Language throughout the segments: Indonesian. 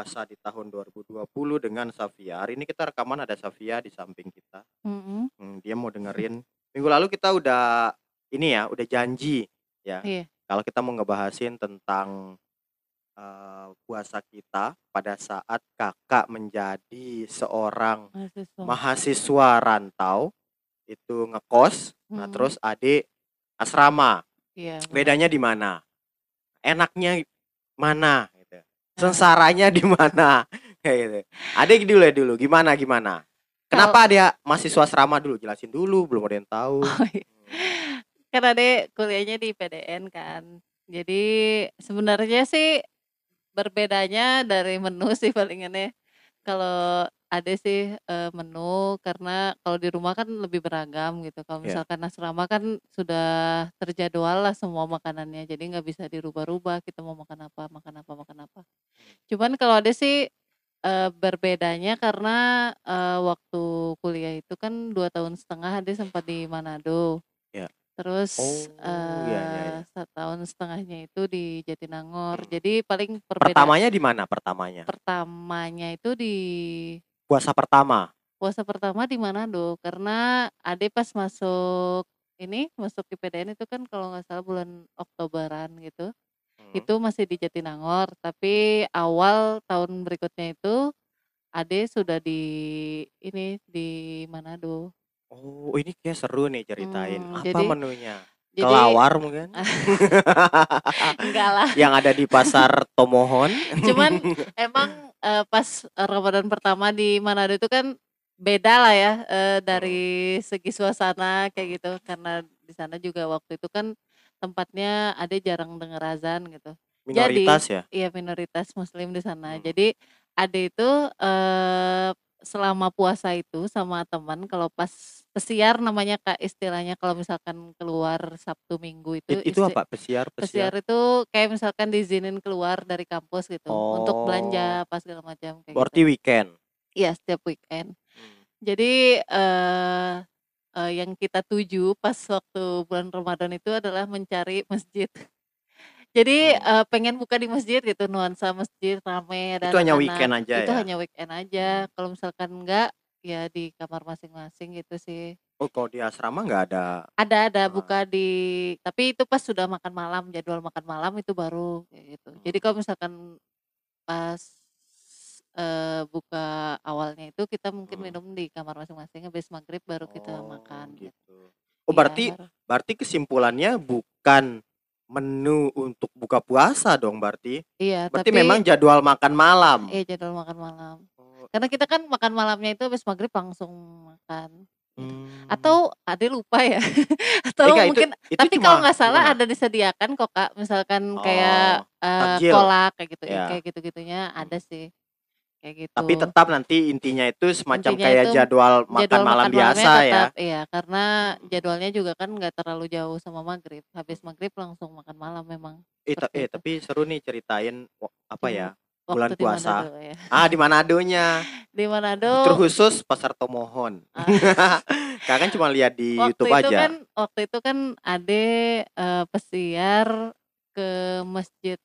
puasa di tahun 2020 dengan Safia. Hari ini kita rekaman ada Safia di samping kita. Mhm. Hmm, dia mau dengerin. Minggu lalu kita udah ini ya, udah janji ya. Iya. Kalau kita mau ngebahasin tentang eh, puasa kita pada saat kakak menjadi seorang Mahasiswa. mahasiswa rantau itu ngekos, nah Mhm. terus adik asrama. Iya, benar. Bedanya di mana? Enaknya mana. Nah. Sengsaranya di mana? Kayak gitu. Adik dulu ya dulu, gimana gimana? Kenapa dia mahasiswa asrama dulu? Jelasin dulu, belum ada yang tahu. Oh, iya. Kan Adek kuliahnya di PDN kan. Jadi sebenarnya sih berbedanya dari menu sih palingannya. Kalau Ade sih eh, menu karena kalau di rumah kan lebih beragam gitu. Kalau Iya. misalkan asrama kan sudah terjadwal lah semua makanannya. Jadi nggak bisa dirubah-rubah. Kita mau makan apa, makan apa, makan apa. Cuman kalau Ade sih eh, berbedanya karena eh, waktu kuliah itu kan dua tahun setengah Ade sempat di Manado. Ya. Terus Oh, iya eh iya. setahun setengahnya itu di Jatinangor. Hmm. Jadi paling perbeda Pertamanya di mana pertamanya? pertamanya itu di Puasa pertama. puasa pertama di Manado karena Ade pas masuk ini masuk di PDN itu kan kalau nggak salah bulan Oktoberan gitu. Hmm. Itu masih di Jatinangor, tapi awal tahun berikutnya itu Ade sudah di ini di Manado. Oh, ini kayak seru nih ceritain. Hmm, Apa jadi menunya? jadi Kelawar mungkin? enggak lah. Yang ada di pasar Tomohon? Cuman emang eh, pas Ramadan pertama di Manado itu kan beda lah ya Hmm. dari segi suasana kayak gitu karena di sana juga waktu itu kan tempatnya ada jarang dengar azan gitu. Jadi Minoritas ya? iya minoritas muslim di sana. Hmm. Jadi Ade itu eh selama puasa itu sama teman kalau pas pesiar namanya Kak istilahnya kalau misalkan keluar Sabtu Minggu itu It- itu isti- apa? Pesiar, Pesiar pesiar. itu kayak misalkan diizinin keluar dari kampus gitu untuk Oh, belanja pas segala macam kayak berarti gitu. weekend. Iya, setiap weekend. Hmm. Jadi eh eh, yang kita tuju pas waktu bulan Ramadan itu adalah mencari masjid. Jadi Hmm. eh, pengen buka di masjid gitu, nuansa masjid rame ada Itu hanya anak-anak. weekend aja Itu ya? hanya weekend aja. Hmm. Kalau misalkan enggak ya di kamar masing-masing gitu sih. Oh, kalau di asrama nggak ada. Ada ada buka di tapi itu pas sudah makan malam, jadwal makan malam itu baru kayak gitu. Jadi kalau Hmm. misalkan pas eh, buka awalnya itu kita mungkin Hmm. minum di kamar masing-masing habis maghrib baru kita Oh, makan gitu. gitu. Oh, Iya berarti baru. berarti kesimpulannya bukan menu untuk buka puasa dong berarti. Iya Berarti tapi memang jadwal makan malam. iya jadwal makan malam. Oh, Karena kita kan makan malamnya itu habis maghrib langsung makan. hmm. Atau Ade lupa ya. Atau itu mungkin itu tapi kalau nggak salah gimana? ada disediakan kok Kak. Misalkan kayak Oh, eh, takjil. kolak kayak gitu, Ya. kayak gitu-gitunya ada sih. Kayak Tapi gitu. tetap nanti intinya itu semacam Intinya kayak itu jadwal makan jadwal malam makan biasa ya. tetap iya karena jadwalnya juga kan nggak terlalu jauh sama maghrib. Habis maghrib langsung makan malam memang Eh, eh, tapi seru nih ceritain apa Di ya? waktu Bulan di puasa. Manado ya. Ah, di Manadonya. Di Manado Terkhusus Pasar Tomohon. ah, Kakak kan cuma lihat di waktu YouTube itu aja. kan waktu itu kan Ade eh, pesiar ke masjid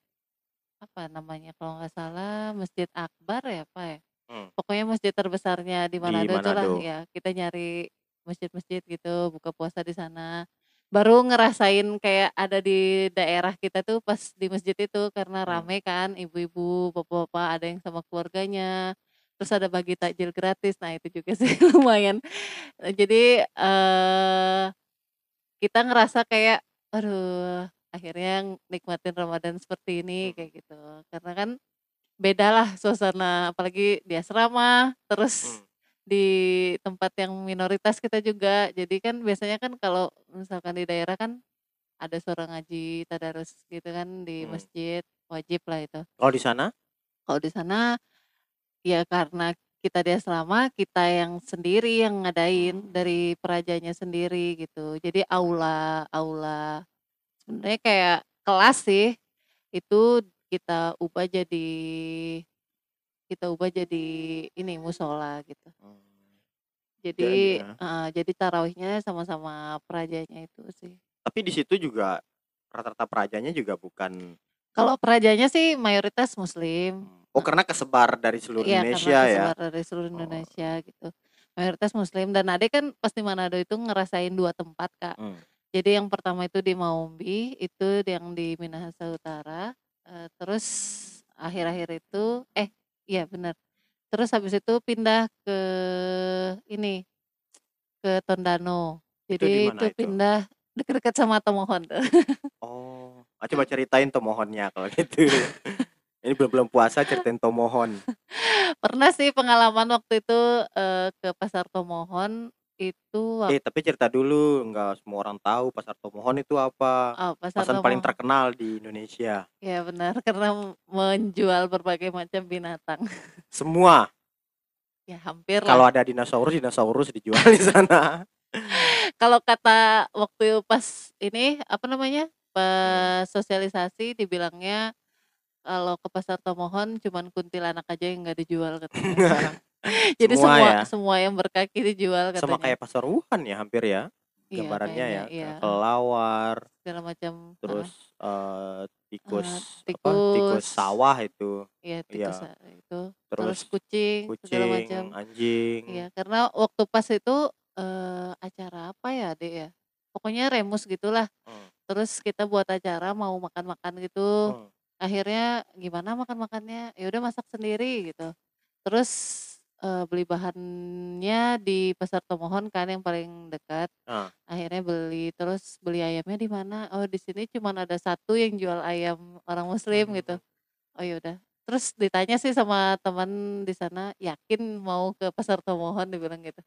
apa namanya kalau nggak salah Masjid Akbar ya apa ya? Hmm, pokoknya masjid terbesarnya di di Manado itulah Manado. ya kita nyari masjid-masjid gitu buka puasa di sana. Baru ngerasain kayak ada di daerah kita tuh pas di masjid itu karena Hmm. rame kan ibu-ibu bapak-bapak ada yang sama keluarganya. Terus ada bagi takjil gratis. Nah itu juga sih lumayan. Jadi eh kita ngerasa kayak aduh akhirnya nikmatin Ramadan seperti ini Hmm. kayak gitu karena kan beda lah suasana apalagi di asrama terus Hmm. di tempat yang minoritas kita juga jadi kan biasanya kan kalau misalkan di daerah kan ada suara ngaji tadarus gitu kan di Hmm. masjid wajib lah itu Kalau di sana? kalau di sana ya karena kita di asrama kita yang sendiri yang ngadain Hmm. dari perajanya sendiri gitu jadi aula aula sebenarnya kayak kelas sih itu kita ubah jadi kita ubah jadi ini musola gitu Hmm. jadi Jadi, eh, jadi tarawihnya sama-sama perajanya itu sih tapi di situ juga rata-rata perajanya juga bukan kalau perajanya sih mayoritas muslim Oh, karena kesebar dari seluruh Iya, karena Indonesia ya? kesebar dari seluruh Oh. Indonesia gitu. Mayoritas muslim dan ade kan pas di Manado itu ngerasain 2 tempat, Kak. Mmm. Jadi yang pertama itu di Maumbi, itu yang di Minahasa Utara, eee, terus akhir-akhir itu eh, iya bener. Terus habis itu pindah ke ini, ke Tondano. Itu di Jadi mana itu itu? pindah deket-deket sama Tomohon tuh. Oh, ah, coba ceritain tomohonnya kalau gitu. Ini belum-belum puasa ceritain tomohon. Pernah sih pengalaman waktu itu, eee, ke pasar Tomohon itu wak Eh, tapi cerita dulu, nggak semua orang tahu pasar Tomohon itu apa. Oh, pasar Pasar paling Tomohon. terkenal di Indonesia. Iya benar, karena menjual berbagai macam binatang. Semua. Ya hampir Kalau lah. ada dinosaurus, dinosaurus dijual di sana. Kalau kata waktu pas ini, apa namanya, Hmm. pas sosialisasi dibilangnya kalau ke pasar Tomohon cuman kuntilanak aja yang nggak dijual katanya. Jadi Semua semua ya? semua yang berkaki dijual Sama katanya. kayak pasar Wuhan ya hampir ya? Iya Gambarannya ya, iya, kelelawar, Segala macam, terus, eee, tikus Eee, apa, tikus tikus. sawah itu. Iya Iya. tikus, eee, itu, Terus terus kucing, segala kucing, macam. anjing. Iya, karena waktu pas itu, eee, acara apa ya, Dek, ya? Pokoknya remus gitulah. Mmm. Terus kita buat acara mau makan-makan gitu. Mmm. Akhirnya gimana makan-makannya, ya udah masak sendiri gitu. Terus, eee, beli bahannya di pasar Tomohon kan yang paling dekat. Heeh. Akhirnya beli, terus beli ayamnya di mana, oh di sini cuman ada 1 yang jual ayam orang muslim gitu. Mmm. Oh ya udah. Terus ditanya sih sama teman di sana, "Yakin mau ke pasar Tomohon?" Dibilang gitu.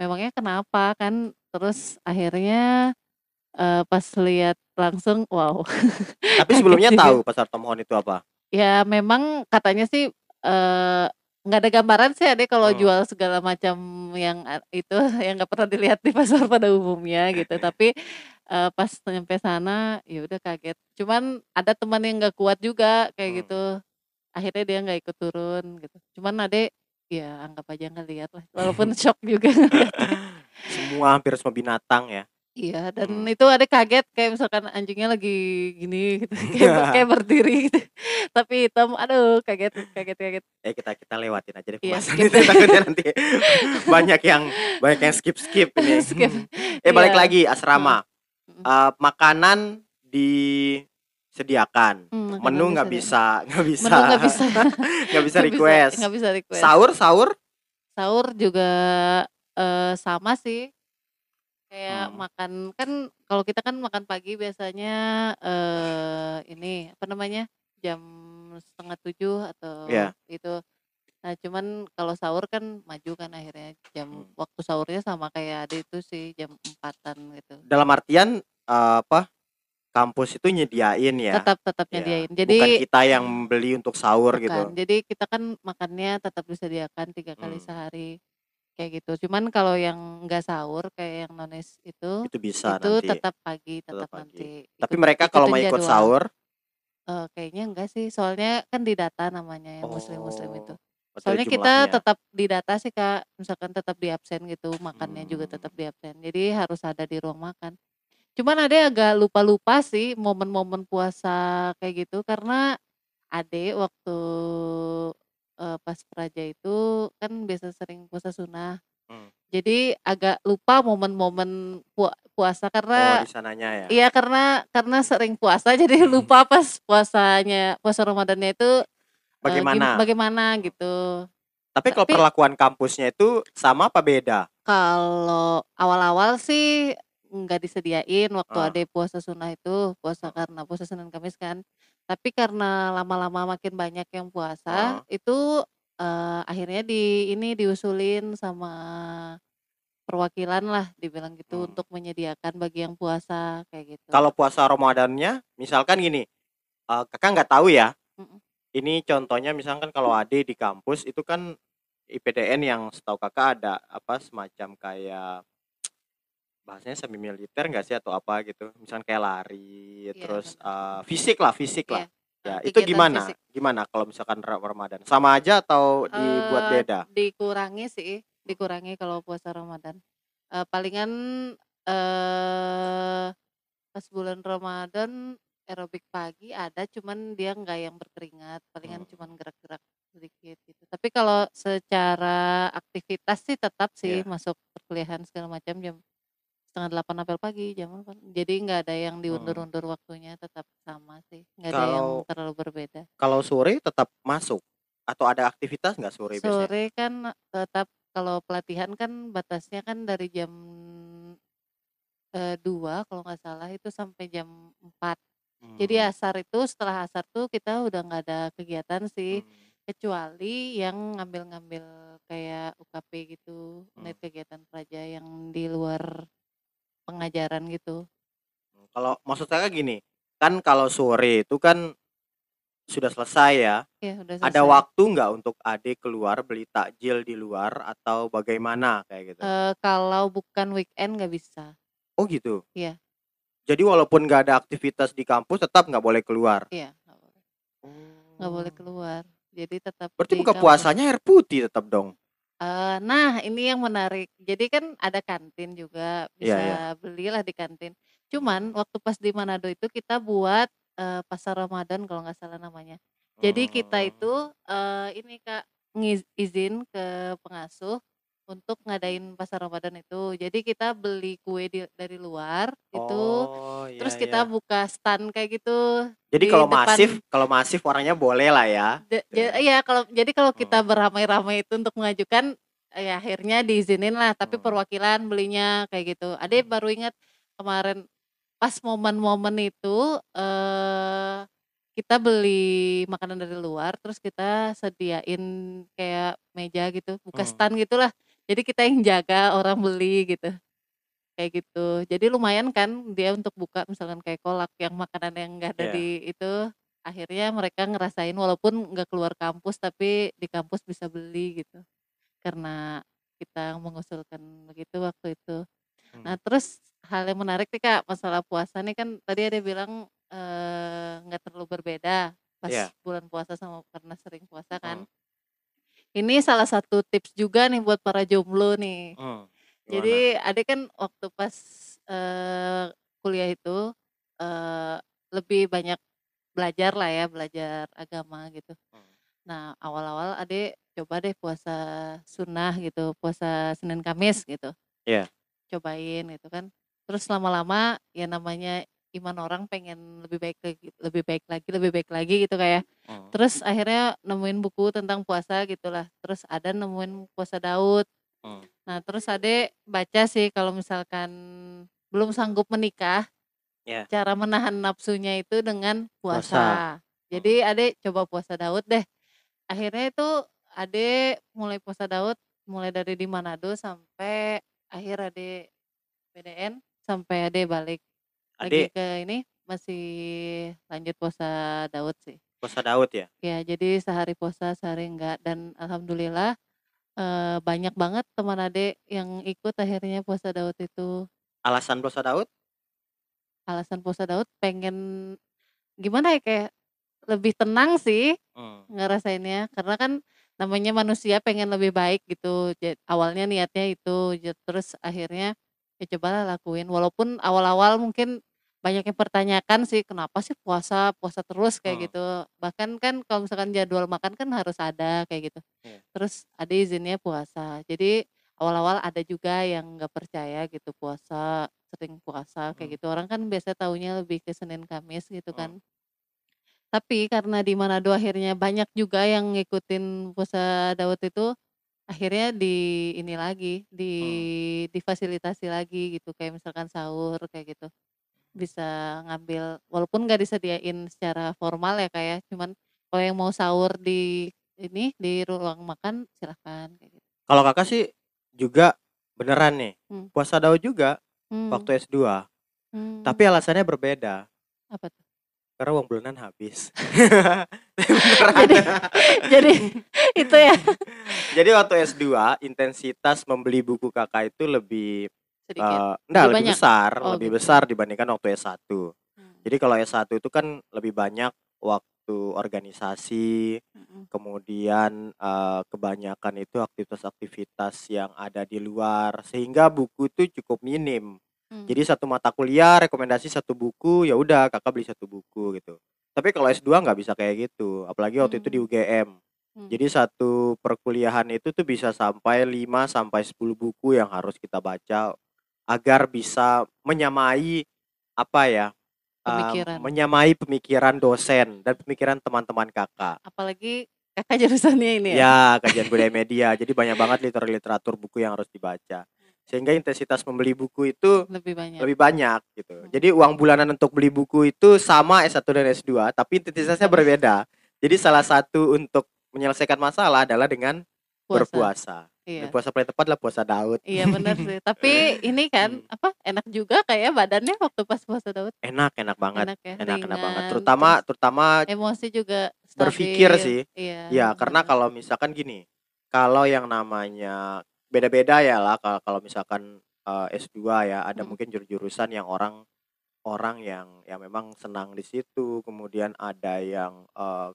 Memangnya kenapa? Kan terus akhirnya, eee, pas lihat langsung, wow. Tapi Kaget sebelumnya juga. tahu pasar Tomohon itu apa? Ya memang katanya sih, eee, nggak ada gambaran sih Ade kalau Mmm. jual segala macam yang a itu, yang nggak pernah dilihat di pasar pada umumnya gitu. Tapi, eee, pas nyampe sana, ya udah kaget. Cuman ada teman yang nggak kuat juga kayak Mmm. gitu. Akhirnya dia nggak ikut turun gitu. Cuman Ade, ya anggap aja ngelihat lah, walaupun syok juga. Semua, hampir semua binatang ya? Iya, dan Mmm. itu Ade kaget kayak misalkan anjingnya lagi gini gitu, kayak ber kayak berdiri gitu. Tapi hitam, aduh kaget kaget kaget. Eh, kita kita lewatin aja deh Iya, pembahasan skip itu takutnya nanti banyak yang banyak yang skip-skip ini. Skip, Eh, balik iya. lagi Heeh, asrama. mhm. Eee, makanan disediakan, Mmm, makanan menu nggak disediakan. bisa nggak bisa Menu nggak bisa nggak bisa nggak bisa request. nggak bisa request. Sahur sahur? Sahur juga, eee, sama sih. Kayak Mmm. makan kan kalau kita kan makan pagi biasanya, eee, ini, apa namanya, jam 6.30 atau Iya. itu. Nah, cuman kalau sahur kan maju kan akhirnya jam Mmm. waktu sahurnya sama kayak Ade itu sih, jam 4-an gitu. Dalam artian, eee, apa, kampus itu nyediain ya? Tetap tetap Ya, nyediain. bukan Jadi kita yang beli untuk sahur bukan, gitu? jadi kita kan makannya tetap disediakan 3 kali Mmm. sehari, kayak gitu. Cuman kalau yang nggak sahur kayak yang non-Is itu, Itu bisa itu nanti? tetap pagi, Tetap tetap pagi. nanti Tapi ikut mereka kalau mau ikut jadwal. sahur? Eee, kayaknya enggak sih, soalnya kan didata namanya yang muslim-muslim itu. Oh, dari Soalnya kita jumlahnya? tetap didata sih, Kak, misalkan tetap di absen gitu, makannya juga tetap di absen. Jadi harus ada di ruang makan. Cuman Ade agak lupa-lupa sih momen-momen puasa kayak gitu, karena Ade waktu, eee, pas Praja itu kan biasa sering puasa sunah. Mmm. Jadi agak lupa momen-momen pua puasa Oh, karena di sananya ya? iya, karena karena sering puasa jadi lupa pas puasanya puasa Ramadannya itu, eee, gim Bagaimana? bagaimana gitu. Tapi kalau Tapi perlakuan kampusnya itu sama apa beda? Kalau awal-awal sih nggak disediain waktu Heeh. Ade puasa sunah itu, puasa karena puasa Senin Kamis kan. Tapi karena lama-lama makin banyak yang puasa, Heeh. itu, eee, akhirnya di ini, diusulin sama perwakilan lah dibilang gitu, Mmm. untuk menyediakan bagi yang puasa, kayak gitu. Kalau puasa Ramadannya, misalkan gini, eee, Kakak nggak tahu ya, Mhm. ini contohnya misalkan kalau Ade di kampus itu kan IPDN yang setahu Kakak ada apa, semacam kayak bahasanya semi militer nggak sih atau apa gitu, misalkan kayak lari, Iya, terus, bener. eee, fisik lah fisik Iya, lah. Ya, itu gimana fisik. gimana kalau misalkan ra Ramadan? Sama aja atau dibuat Eee, beda? dikurangi sih, dikurangi kalau puasa Ramadan. Eee, palingan, eee, pas bulan Ramadan aerobik pagi ada, cuman dia nggak yang berkeringat, palingan Hmm. cuman gerak-gerak sedikit gitu. Tapi kalau secara aktivitas sih tetap sih Iya. masuk perkuliahan segala macam jam setengah delapan apel pagi, jam 8. Jadi nggak ada yang Hmm. diundur-undur waktunya, tetap sama sih, nggak ada yang Kalau terlalu berbeda. kalau sore tetap masuk atau ada aktivitas nggak sore biasanya? Sore kan tetap kalau pelatihan kan batasnya kan dari jam, eee, 2 kalau nggak salah itu sampai jam 4. Jadi Mmm. asar itu setelah asar tuh kita udah nggak ada kegiatan sih, Mmm. kecuali yang ngambil-ngambil kayak UKP gitu, unit Mmm. kegiatan praja yang di luar pengajaran gitu. Kalau maksud saya gini, kan kalau sore itu kan sudah selesai ya. Iya, udah Ada selesai. waktu nggak untuk Adik keluar beli takjil di luar atau bagaimana kayak gitu? Eee, kalau bukan weekend nggak bisa. Oh gitu? Iya. Jadi walaupun nggak ada aktivitas di kampus tetap nggak boleh keluar? Iya, nggak boleh. Nggak boleh Oh. keluar, jadi tetap Berarti buka kampus. puasanya air putih tetap dong? Eee, nah ini yang menarik, jadi kan ada kantin juga, Iya bisa iya. belilah di kantin. Cuman waktu pas di Manado itu kita buat, eee, pasar Ramadan kalau nggak salah namanya. Jadi kita Oh. itu, eee, ini Kak, ngiz izin ke pengasuh untuk ngadain pasar Ramadan itu. Jadi kita beli kue di dari luar itu, Oh, iya terus kita iya. buka stand kayak gitu Jadi di kalau depan masif kalau masif orangnya boleh lah ya? Gitu ja ya? iya kalau jadi kalau kita Hmm. beramai-ramai itu untuk mengajukan, ya akhirnya diizinin lah, tapi Hmm. perwakilan belinya kayak gitu. Ade Mmm. baru ingat kemarin pas momen-momen itu, eee, kita beli makanan dari luar, terus kita sediain kayak meja gitu, buka Mmm. stand gitulah. Jadi kita yang jaga orang beli gitu, kayak gitu. Jadi lumayan kan dia untuk buka misalkan kayak kolak yang makanan yang nggak ada Iya. di itu, akhirnya mereka ngerasain walaupun nggak keluar kampus, tapi di kampus bisa beli gitu. Karena kita mengusulkan begitu waktu itu. Nah Mmm. terus hal yang menarik nih Kak, masalah puasa nih kan tadi Ade bilang, eee, nggak terlalu berbeda pas Iya. bulan puasa sama karena sering puasa kan. Mmm. Ini salah satu tips juga nih buat para jomblo nih. Gimana? Jadi Ade kan waktu pas, eee, kuliah itu, eee, lebih banyak belajar lah ya, belajar agama gitu. Mmm. Nah awal-awal Ade coba deh puasa sunnah gitu, puasa Senin Kamis gitu. Iya. Cobain gitu kan. Terus lama-lama ya namanya iman orang pengen lebih baik lagi lebih baik lagi lebih baik lagi gitu Kak ya. Mmm. Terus akhirnya nemuin buku tentang puasa gitulah, terus ada nemuin puasa Daud. Mmm. Nah terus Ade baca sih kalau misalkan belum sanggup menikah, Iya. cara menahan nafsunya itu dengan Puasa. puasa. Jadi Ade coba puasa Daud deh. Akhirnya itu Ade mulai puasa Daud, mulai dari di Manado sampai akhir Ade PDN, sampai Ade balik lagi Ade ke ini, masih lanjut puasa Daud sih. puasa Daud ya? Ya jadi sehari puasa, sehari enggak, dan alhamdulillah, eee, banyak banget teman Ade yang ikut akhirnya puasa Daud itu. Alasan puasa Daud? Alasan puasa Daud pengen gimana ya, kayak lebih tenang sih Mmm. ngerasainnya, karena kan namanya manusia pengen lebih baik gitu, awalnya niatnya itu, terus akhirnya ya cobalah lakuin, walaupun awal-awal mungkin banyak yang pertanyakan sih, "Kenapa sih puasa puasa terus?" Kayak Mmm. gitu. Bahkan kan kalau misalkan jadwal makan kan harus ada kayak gitu. Iya. Terus Ade izinnya puasa. Jadi awal-awal ada juga yang nggak percaya gitu puasa, sering puasa kayak Mmm. gitu. Orang kan biasanya taunya lebih ke Senin Kamis gitu kan. Tapi karena di Manado akhirnya banyak juga yang ngikutin puasa Daud itu, akhirnya di ini lagi, di Mmm. difasilitasi lagi gitu, kayak misalkan sahur kayak gitu. Bisa ngambil walaupun nggak disediain secara formal ya Kak ya, cuman kalau yang mau sahur di ini, di ruang makan silahkan kayak gitu. Kalau Kakak sih juga beneran nih, Mmm. puasa Daud juga Mmm. waktu S2. Mmm. Tapi alasannya berbeda. Apa tuh? Karena uang bulanan habis. Jadi jadi itu ya? Jadi waktu S2 intensitas membeli buku Kakak itu lebih, Sedikit? eee, enggak Lebih lebih banyak? besar Oh lebih gitu. besar dibandingkan waktu S1. Mmm. Jadi kalau S1 itu kan lebih banyak waktu organisasi, Mhm. kemudian, eee, kebanyakan itu aktivitas-aktivitas yang ada di luar, sehingga buku itu cukup minim. Mmm. Jadi satu mata kuliah rekomendasi satu buku, ya udah Kakak beli satu buku gitu. Tapi kalau S2 nggak bisa kayak gitu, apalagi waktu itu di Hmm. UGM. Hmm. Jadi satu perkuliahan itu tuh bisa sampai 5 sampai 10 buku yang harus kita baca agar bisa menyamai apa ya? em, Pemikiran. menyamai pemikiran dosen dan pemikiran teman-teman kakak. Apalagi Kakak jurusannya ini ya? Ya, kajian budaya media. Jadi banyak banget literatur-literatur buku yang harus dibaca. Sehingga intensitas membeli buku itu Lebih banyak. lebih banyak gitu. Hmm. Jadi uang bulanan untuk beli buku itu sama S1 dan S2, tapi intensitasnya berbeda. Jadi salah satu untuk menyelesaikan masalah adalah dengan Puasa. berpuasa. Iya. Puasa paling tepat adalah puasa Daud. Iya benar sih. Tapi ini kan Hmm. apa enak juga kayak badannya waktu pas puasa Daud. Enak, enak banget. Enak ya. Enak, enak banget. Terutama terus terutama emosi juga berpikir stabil. sih. Iya. Ya, karena kalau misalkan gini, kalau yang namanya beda-beda ya lah kalau kalau misalkan eh, S2 ya, ada Mm. mungkin jur-jurusan yang orang orang yang yang memang senang di situ, kemudian ada yang eh,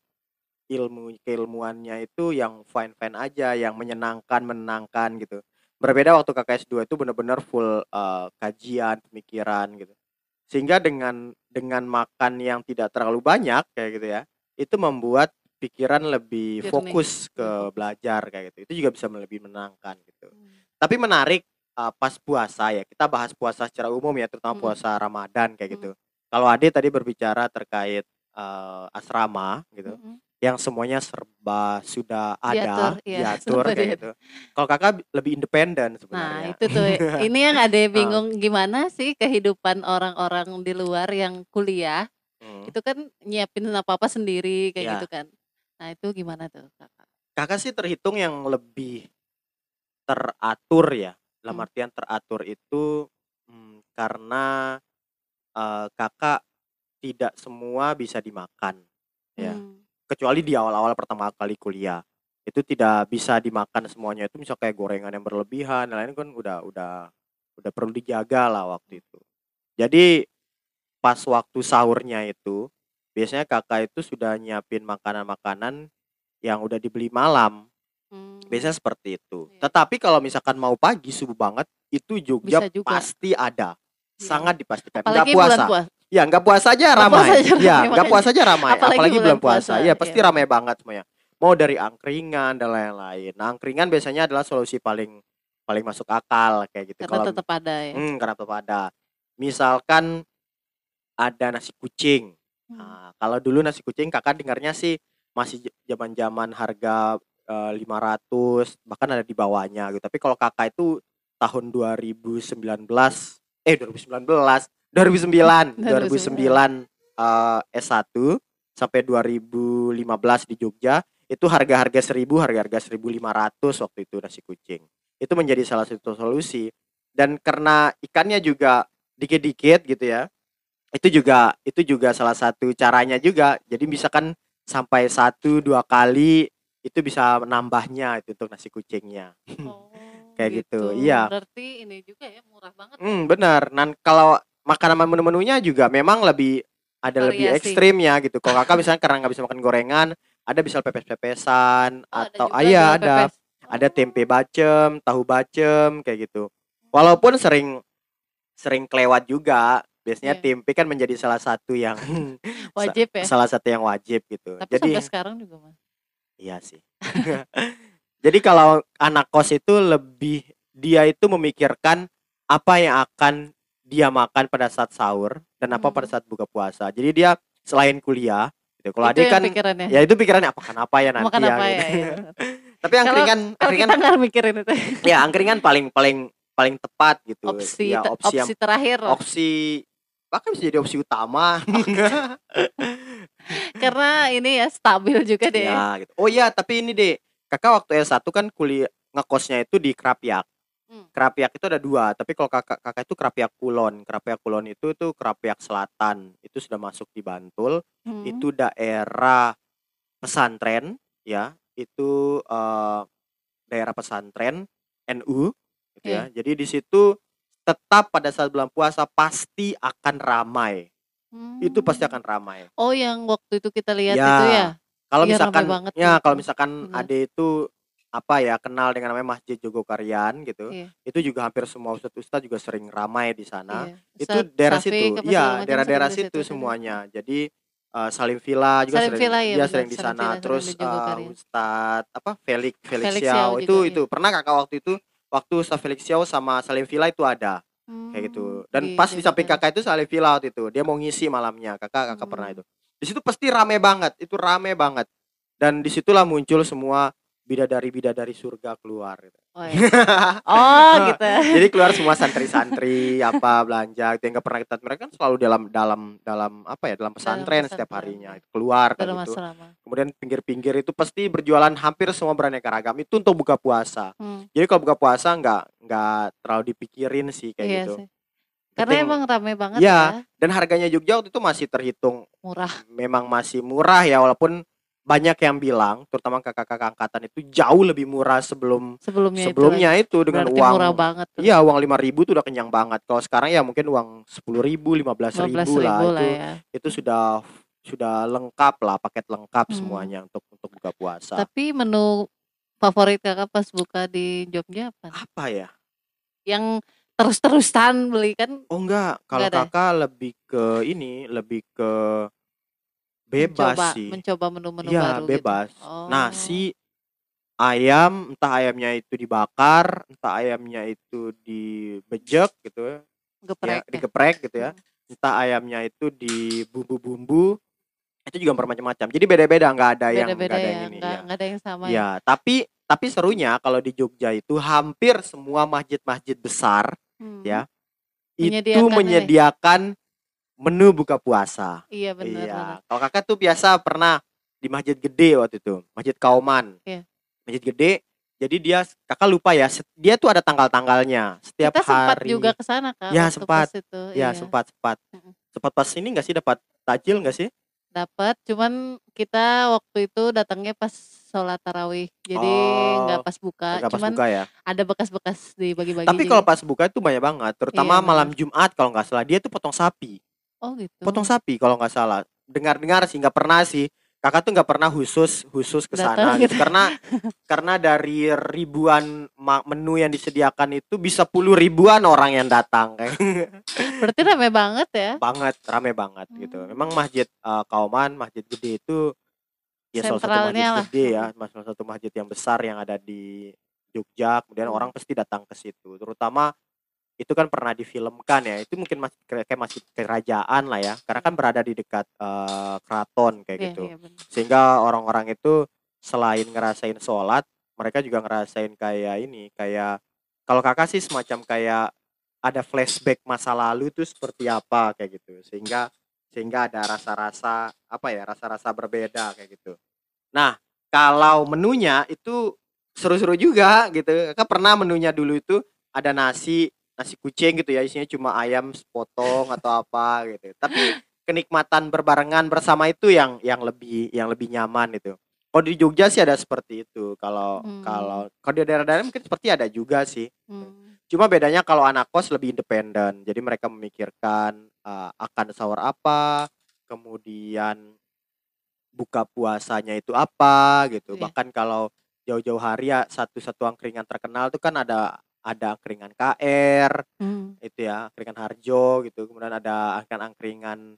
ilmu keilmuannya itu yang fine-fine aja, yang menyenangkan, menenangkan gitu. Berbeda waktu KKS 2 itu benar-benar full eh, kajian, pemikiran gitu. Sehingga dengan dengan makan yang tidak terlalu banyak kayak gitu ya, itu membuat pikiran lebih Jernih. fokus ke belajar kayak gitu. Itu juga bisa lebih menenangkan gitu. Hmm. Tapi menarik eh, pas puasa ya. Kita bahas puasa secara umum ya, terutama Mm-mm. puasa Ramadan kayak Mm. gitu. Kalau Ade tadi berbicara terkait eh, asrama gitu, Mm-mm. Yang semuanya serba sudah ada, Diatur, iya, diatur kayak gitu. Kalau kakak bi- lebih independen Nah, sebenarnya. itu tuh. Ini yang ada Ah. bingung gimana sih kehidupan orang-orang di luar yang kuliah Hmm. itu kan nyiapin apa-apa sendiri kayak Ya. gitu kan. Nah, itu gimana tuh, Kakak? Kakak sih terhitung yang lebih teratur ya. Dalam Hmm. artian teratur itu hmm, karena eh, kakak tidak semua bisa dimakan ya. Hmm. Kecuali di awal-awal pertama kali kuliah. Itu tidak bisa dimakan semuanya itu misal kayak gorengan yang berlebihan, dan lain kan udah udah udah perlu dijaga lah waktu itu. Jadi pas waktu sahurnya itu biasanya kakak itu sudah nyiapin makanan-makanan yang udah dibeli malam. Hmm. Biasanya seperti itu. Iya. Tetapi kalau misalkan mau pagi subuh banget itu Jogja juga. pasti ada. Iya. Sangat dipastikan. Nggak Apalagi bulan puasa. Ya nggak puasa aja Nggak ramai. puasa aja ya ramai, nggak makanya. puasa aja ramai. Apalagi Apalagi, bulan puasa. puasa, Ya pasti iya. ramai banget semuanya. Mau dari angkringan dan lain-lain. Nah, angkringan biasanya adalah solusi paling paling masuk akal kayak gitu. Karena Kalau tetap ada ya. hmm, karena tetap ada. Misalkan ada nasi kucing. Hmm. Nah, kalau dulu nasi kucing kakak dengarnya sih masih zaman-zaman harga eh, 500 bahkan ada di bawahnya gitu. Tapi kalau kakak itu tahun 2019 eh 2019 2009 2009 eh, S1 sampai 2015 di Jogja itu harga-harga 1000 harga-harga 1500 waktu itu nasi kucing. Itu menjadi salah satu solusi. Dan karena ikannya juga dikit-dikit gitu ya itu juga itu juga salah satu caranya juga. Jadi misalkan sampai satu dua kali itu bisa menambahnya itu untuk nasi kucingnya. Oh, Kayak gitu, iya. Berarti ini juga ya murah banget. hmm benar. Dan kalau makanan menu-menunya juga memang lebih ada lebih Variasi. ekstrim ya gitu kalau kakak misalnya karena nggak bisa makan gorengan ada bisa pepes-pepesan Oh, atau juga ah, iya ada pepes. ada tempe bacem tahu bacem kayak gitu walaupun sering sering kelewat juga biasanya Iya. tempe kan menjadi salah satu yang Wajib ya. salah satu yang wajib gitu Tapi jadi sampai sekarang juga mas. iya sih jadi kalau anak kos itu lebih dia itu memikirkan apa yang akan dia makan pada saat sahur dan apa pada Hmm. saat buka puasa jadi dia selain kuliah gitu kalau adik yang kan pikirannya. ya itu pikirannya apa kan apa ya nanti Makan ya, apa gitu. ya, iya. tapi Kalau- angkringan Kalau angkringan kita nggak mikirin itu. ya angkringan paling paling paling tepat gitu Opsi ya te- opsi yang opsi terakhir opsi bahkan bisa jadi opsi utama Karena ini ya stabil juga deh. ya gitu oh iya tapi ini deh kakak waktu S1 kan kuliah ngekosnya itu di Kerapiak Hmm. Kerapiak itu ada dua tapi kalau kakak kakak itu Kerapiak Kulon Kerapiak Kulon itu tuh Kerapiak Selatan itu sudah masuk di Bantul Hmm. itu daerah pesantren ya itu eh, daerah pesantren NU gitu ya jadi di situ tetap pada saat bulan puasa pasti akan ramai itu pasti Hmm. akan ramai Oh yang waktu itu kita lihat Ya, itu ya. kalau Iya, ramai misalkan banget ya kalau misalkan Benar. ade itu apa ya kenal dengan namanya Masjid Jogokarian gitu Iya. itu juga hampir semua ustadz ustadz juga sering ramai di sana iya. itu daerah situ iya daerah-daerah situ situ. semuanya jadi eh, Salim Villa juga Salim sering Villa, iya dia sering di sana. Terus Jogokarian. Ustadz apa Felix Felix Felix itu juga, iya. itu pernah kakak waktu itu waktu Ustadz Felix Xiao sama Salim Villa itu ada kayak gitu. Hmm, Dan di pas di samping kakak itu Salim Villa waktu itu dia mau ngisi malamnya kakak kakak pernah Hmm. itu. Di situ pasti rame banget itu rame banget dan di situlah muncul semua bidadari-bidadari surga keluar gitu. Oh, iya. oh gitu. Jadi keluar semua santri-santri apa belanja itu yang gak pernah kita mereka kan selalu dalam dalam dalam apa ya dalam pesantren setiap pesantren, harinya ya. keluar Dalam kayak gitu. Kemudian pinggir-pinggir itu pasti berjualan hampir semua beraneka ragam itu untuk buka puasa. Hmm, Jadi kalau buka puasa nggak nggak terlalu dipikirin sih kayak iya gitu. sih. Karena Penting- emang rame banget Iya. ya, Dan harganya Jogja waktu itu masih terhitung murah. memang masih murah ya walaupun banyak yang bilang terutama kakak-kakak angkatan itu jauh lebih murah sebelum Sebelumnya, sebelumnya itu. itu, lagi. dengan Berarti uang murah banget tuh. Iya uang lima ribu tuh udah kenyang banget. Kalau sekarang ya mungkin uang sepuluh ribu, lima belas 15 ribu lah ribu itu lah ya. itu sudah sudah lengkap lah paket lengkap Hmm. semuanya untuk untuk buka puasa. Tapi menu favorit kakak pas buka di Jogja apa? Apa ya? Yang terus-terusan beli kan Oh enggak, kalau ya? kakak lebih ke ini lebih ke bebas mencoba, sih. mencoba menu-menu Iya baru gitu. bebas. Oh. Nasi, ayam, entah ayamnya itu dibakar, entah ayamnya itu dibejek gitu ya, Geprek ya. digeprek gitu ya. Hmm. entah ayamnya itu di bumbu-bumbu itu juga bermacam-macam jadi beda-beda nggak ada yang nggak Beda-beda ada ya, yang ini nggak ya. nggak ada yang sama ya. ya tapi tapi serunya kalau di Jogja itu hampir semua masjid-masjid besar Hmm. ya itu Menyediakan ini. menyediakan menu buka puasa Iya benar. iya kalau kakak tuh biasa pernah di masjid gede waktu itu masjid Kauman Iya. masjid gede jadi dia kakak lupa ya dia tuh ada tanggal-tanggalnya setiap Kita sempat hari juga ke sana kan. Ya, sempat. itu. ya iya. sempat sempat Mm-mm. sempat pas ini nggak sih dapat tajil nggak sih Dapat, cuman kita waktu itu datangnya pas sholat tarawih, jadi Oh, nggak pas buka. pas cuman buka ya ada bekas-bekas dibagi-bagi. Tapi kalau pas buka itu banyak banget, terutama Iya, malam Jumat kalau nggak salah dia tuh potong sapi, oh gitu. potong sapi kalau nggak salah. Dengar-dengar sih nggak pernah sih. Kakak tuh nggak pernah khusus khusus ke sana gitu. gitu. karena karena dari ribuan menu yang disediakan itu bisa puluh ribuan orang yang datang kayak Berarti rame banget ya. banget rame banget gitu. Hmm. Memang masjid eh, Kauman, masjid gede itu ya salah satu masjid lah. gede ya, mas- salah satu masjid yang besar yang ada di Jogja. Kemudian Hmm. orang pasti datang ke situ, terutama itu kan pernah difilmkan ya. Itu mungkin masih kayak masjid kerajaan lah ya, karena kan berada di dekat eh, keraton kayak Iya, gitu. iya benar. Sehingga orang-orang itu selain ngerasain sholat, mereka juga ngerasain kayak ini, kayak kalau kakak sih semacam kayak ada flashback masa lalu itu seperti apa kayak gitu. Sehingga sehingga ada rasa-rasa apa ya, rasa-rasa berbeda kayak gitu. Nah, kalau menunya itu seru-seru juga gitu. Kakak pernah menunya dulu itu ada nasi, nasi kucing gitu ya, isinya cuma ayam sepotong atau apa gitu. Tapi kenikmatan berbarengan bersama itu yang yang lebih yang lebih nyaman itu. Kalau di Jogja sih ada seperti itu. Kalau Hmm. kalau kalau di daerah-daerah mungkin seperti ada juga sih. Hmm. Cuma bedanya kalau anak kos lebih independen. Jadi mereka memikirkan uh, akan sahur apa, kemudian buka puasanya itu apa gitu. Iya. Bahkan kalau jauh-jauh hari ya satu-satu angkringan terkenal itu kan ada ada angkringan KR Hmm. itu ya, angkringan Harjo gitu. Kemudian ada angkringan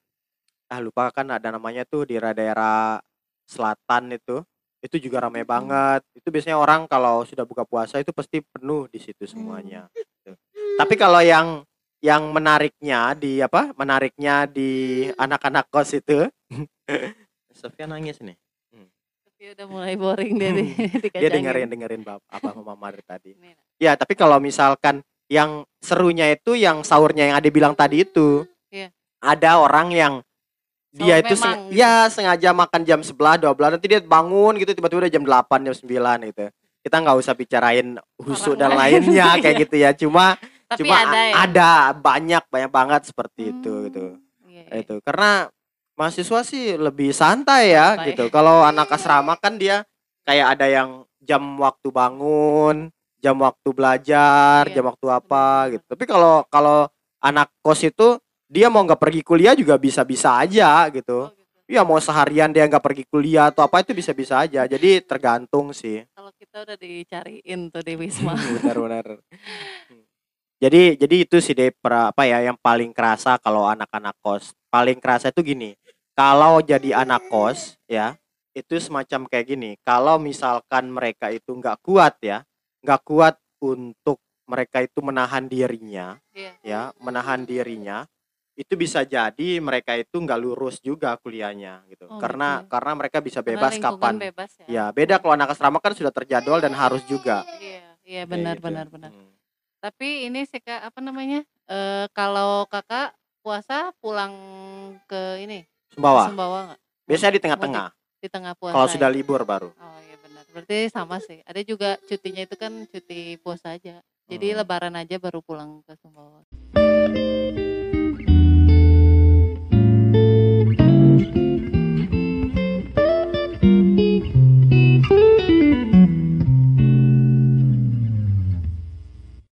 ah lupa kan ada namanya tuh di daerah selatan itu. Itu juga ramai Hmm. banget. Itu biasanya orang kalau sudah buka puasa itu pasti penuh di situ semuanya. gitu. Tapi kalau yang yang menariknya di apa? Menariknya di anak-anak kos itu. Sofia nangis nih. Tapi udah mulai boring dia di Dia dikacangin. dengerin dengerin bab apa mama dari tadi. Ya, tapi kalau misalkan yang serunya itu yang sahurnya yang Ade bilang tadi itu. Iya. Ada orang yang dia Sahur itu memang seng- gitu. ya sengaja makan jam 11 12 nanti dia bangun gitu tiba-tiba udah jam 8 jam 9 gitu. Kita nggak usah bicarain husuk dan lain. lainnya kayak Iya. gitu ya. Cuma Tapi cuma ada ya. ada banyak banyak banget seperti itu Hmm, gitu. iya, iya. Itu karena mahasiswa sih lebih santai ya Santai. gitu. Kalau anak asrama kan dia kayak ada yang jam waktu bangun, jam waktu belajar, Iya, jam waktu apa gitu. Tapi kalau kalau anak kos itu dia mau nggak pergi kuliah juga bisa-bisa aja gitu. Oh, gitu. Iya mau seharian dia nggak pergi kuliah atau apa itu bisa-bisa aja. Jadi tergantung sih. Kalau kita udah dicariin tuh di Wisma. Benar-benar. Jadi jadi itu sih deh apa ya yang paling kerasa kalau anak-anak kos. Paling kerasa itu gini. Kalau jadi anak kos ya itu semacam kayak gini kalau misalkan mereka itu nggak kuat ya nggak kuat untuk mereka itu menahan dirinya Iya. ya menahan dirinya itu bisa jadi mereka itu nggak lurus juga kuliahnya gitu Oh, karena gitu. karena mereka bisa bebas kapan bebas ya. ya beda kalau anak asrama kan sudah terjadwal dan harus juga Iya, iya benar gitu. benar benar. Hmm. Tapi ini sih Kak, apa namanya? Eh kalau Kakak puasa pulang ke ini, Sumbawa Sumbawa nggak? biasanya di tengah-tengah di tengah puasa. kalau sudah libur baru Oh iya benar. Berarti sama sih. Ada juga cutinya itu kan cuti puasa aja. Jadi Hmm. lebaran aja baru pulang ke Sumbawa.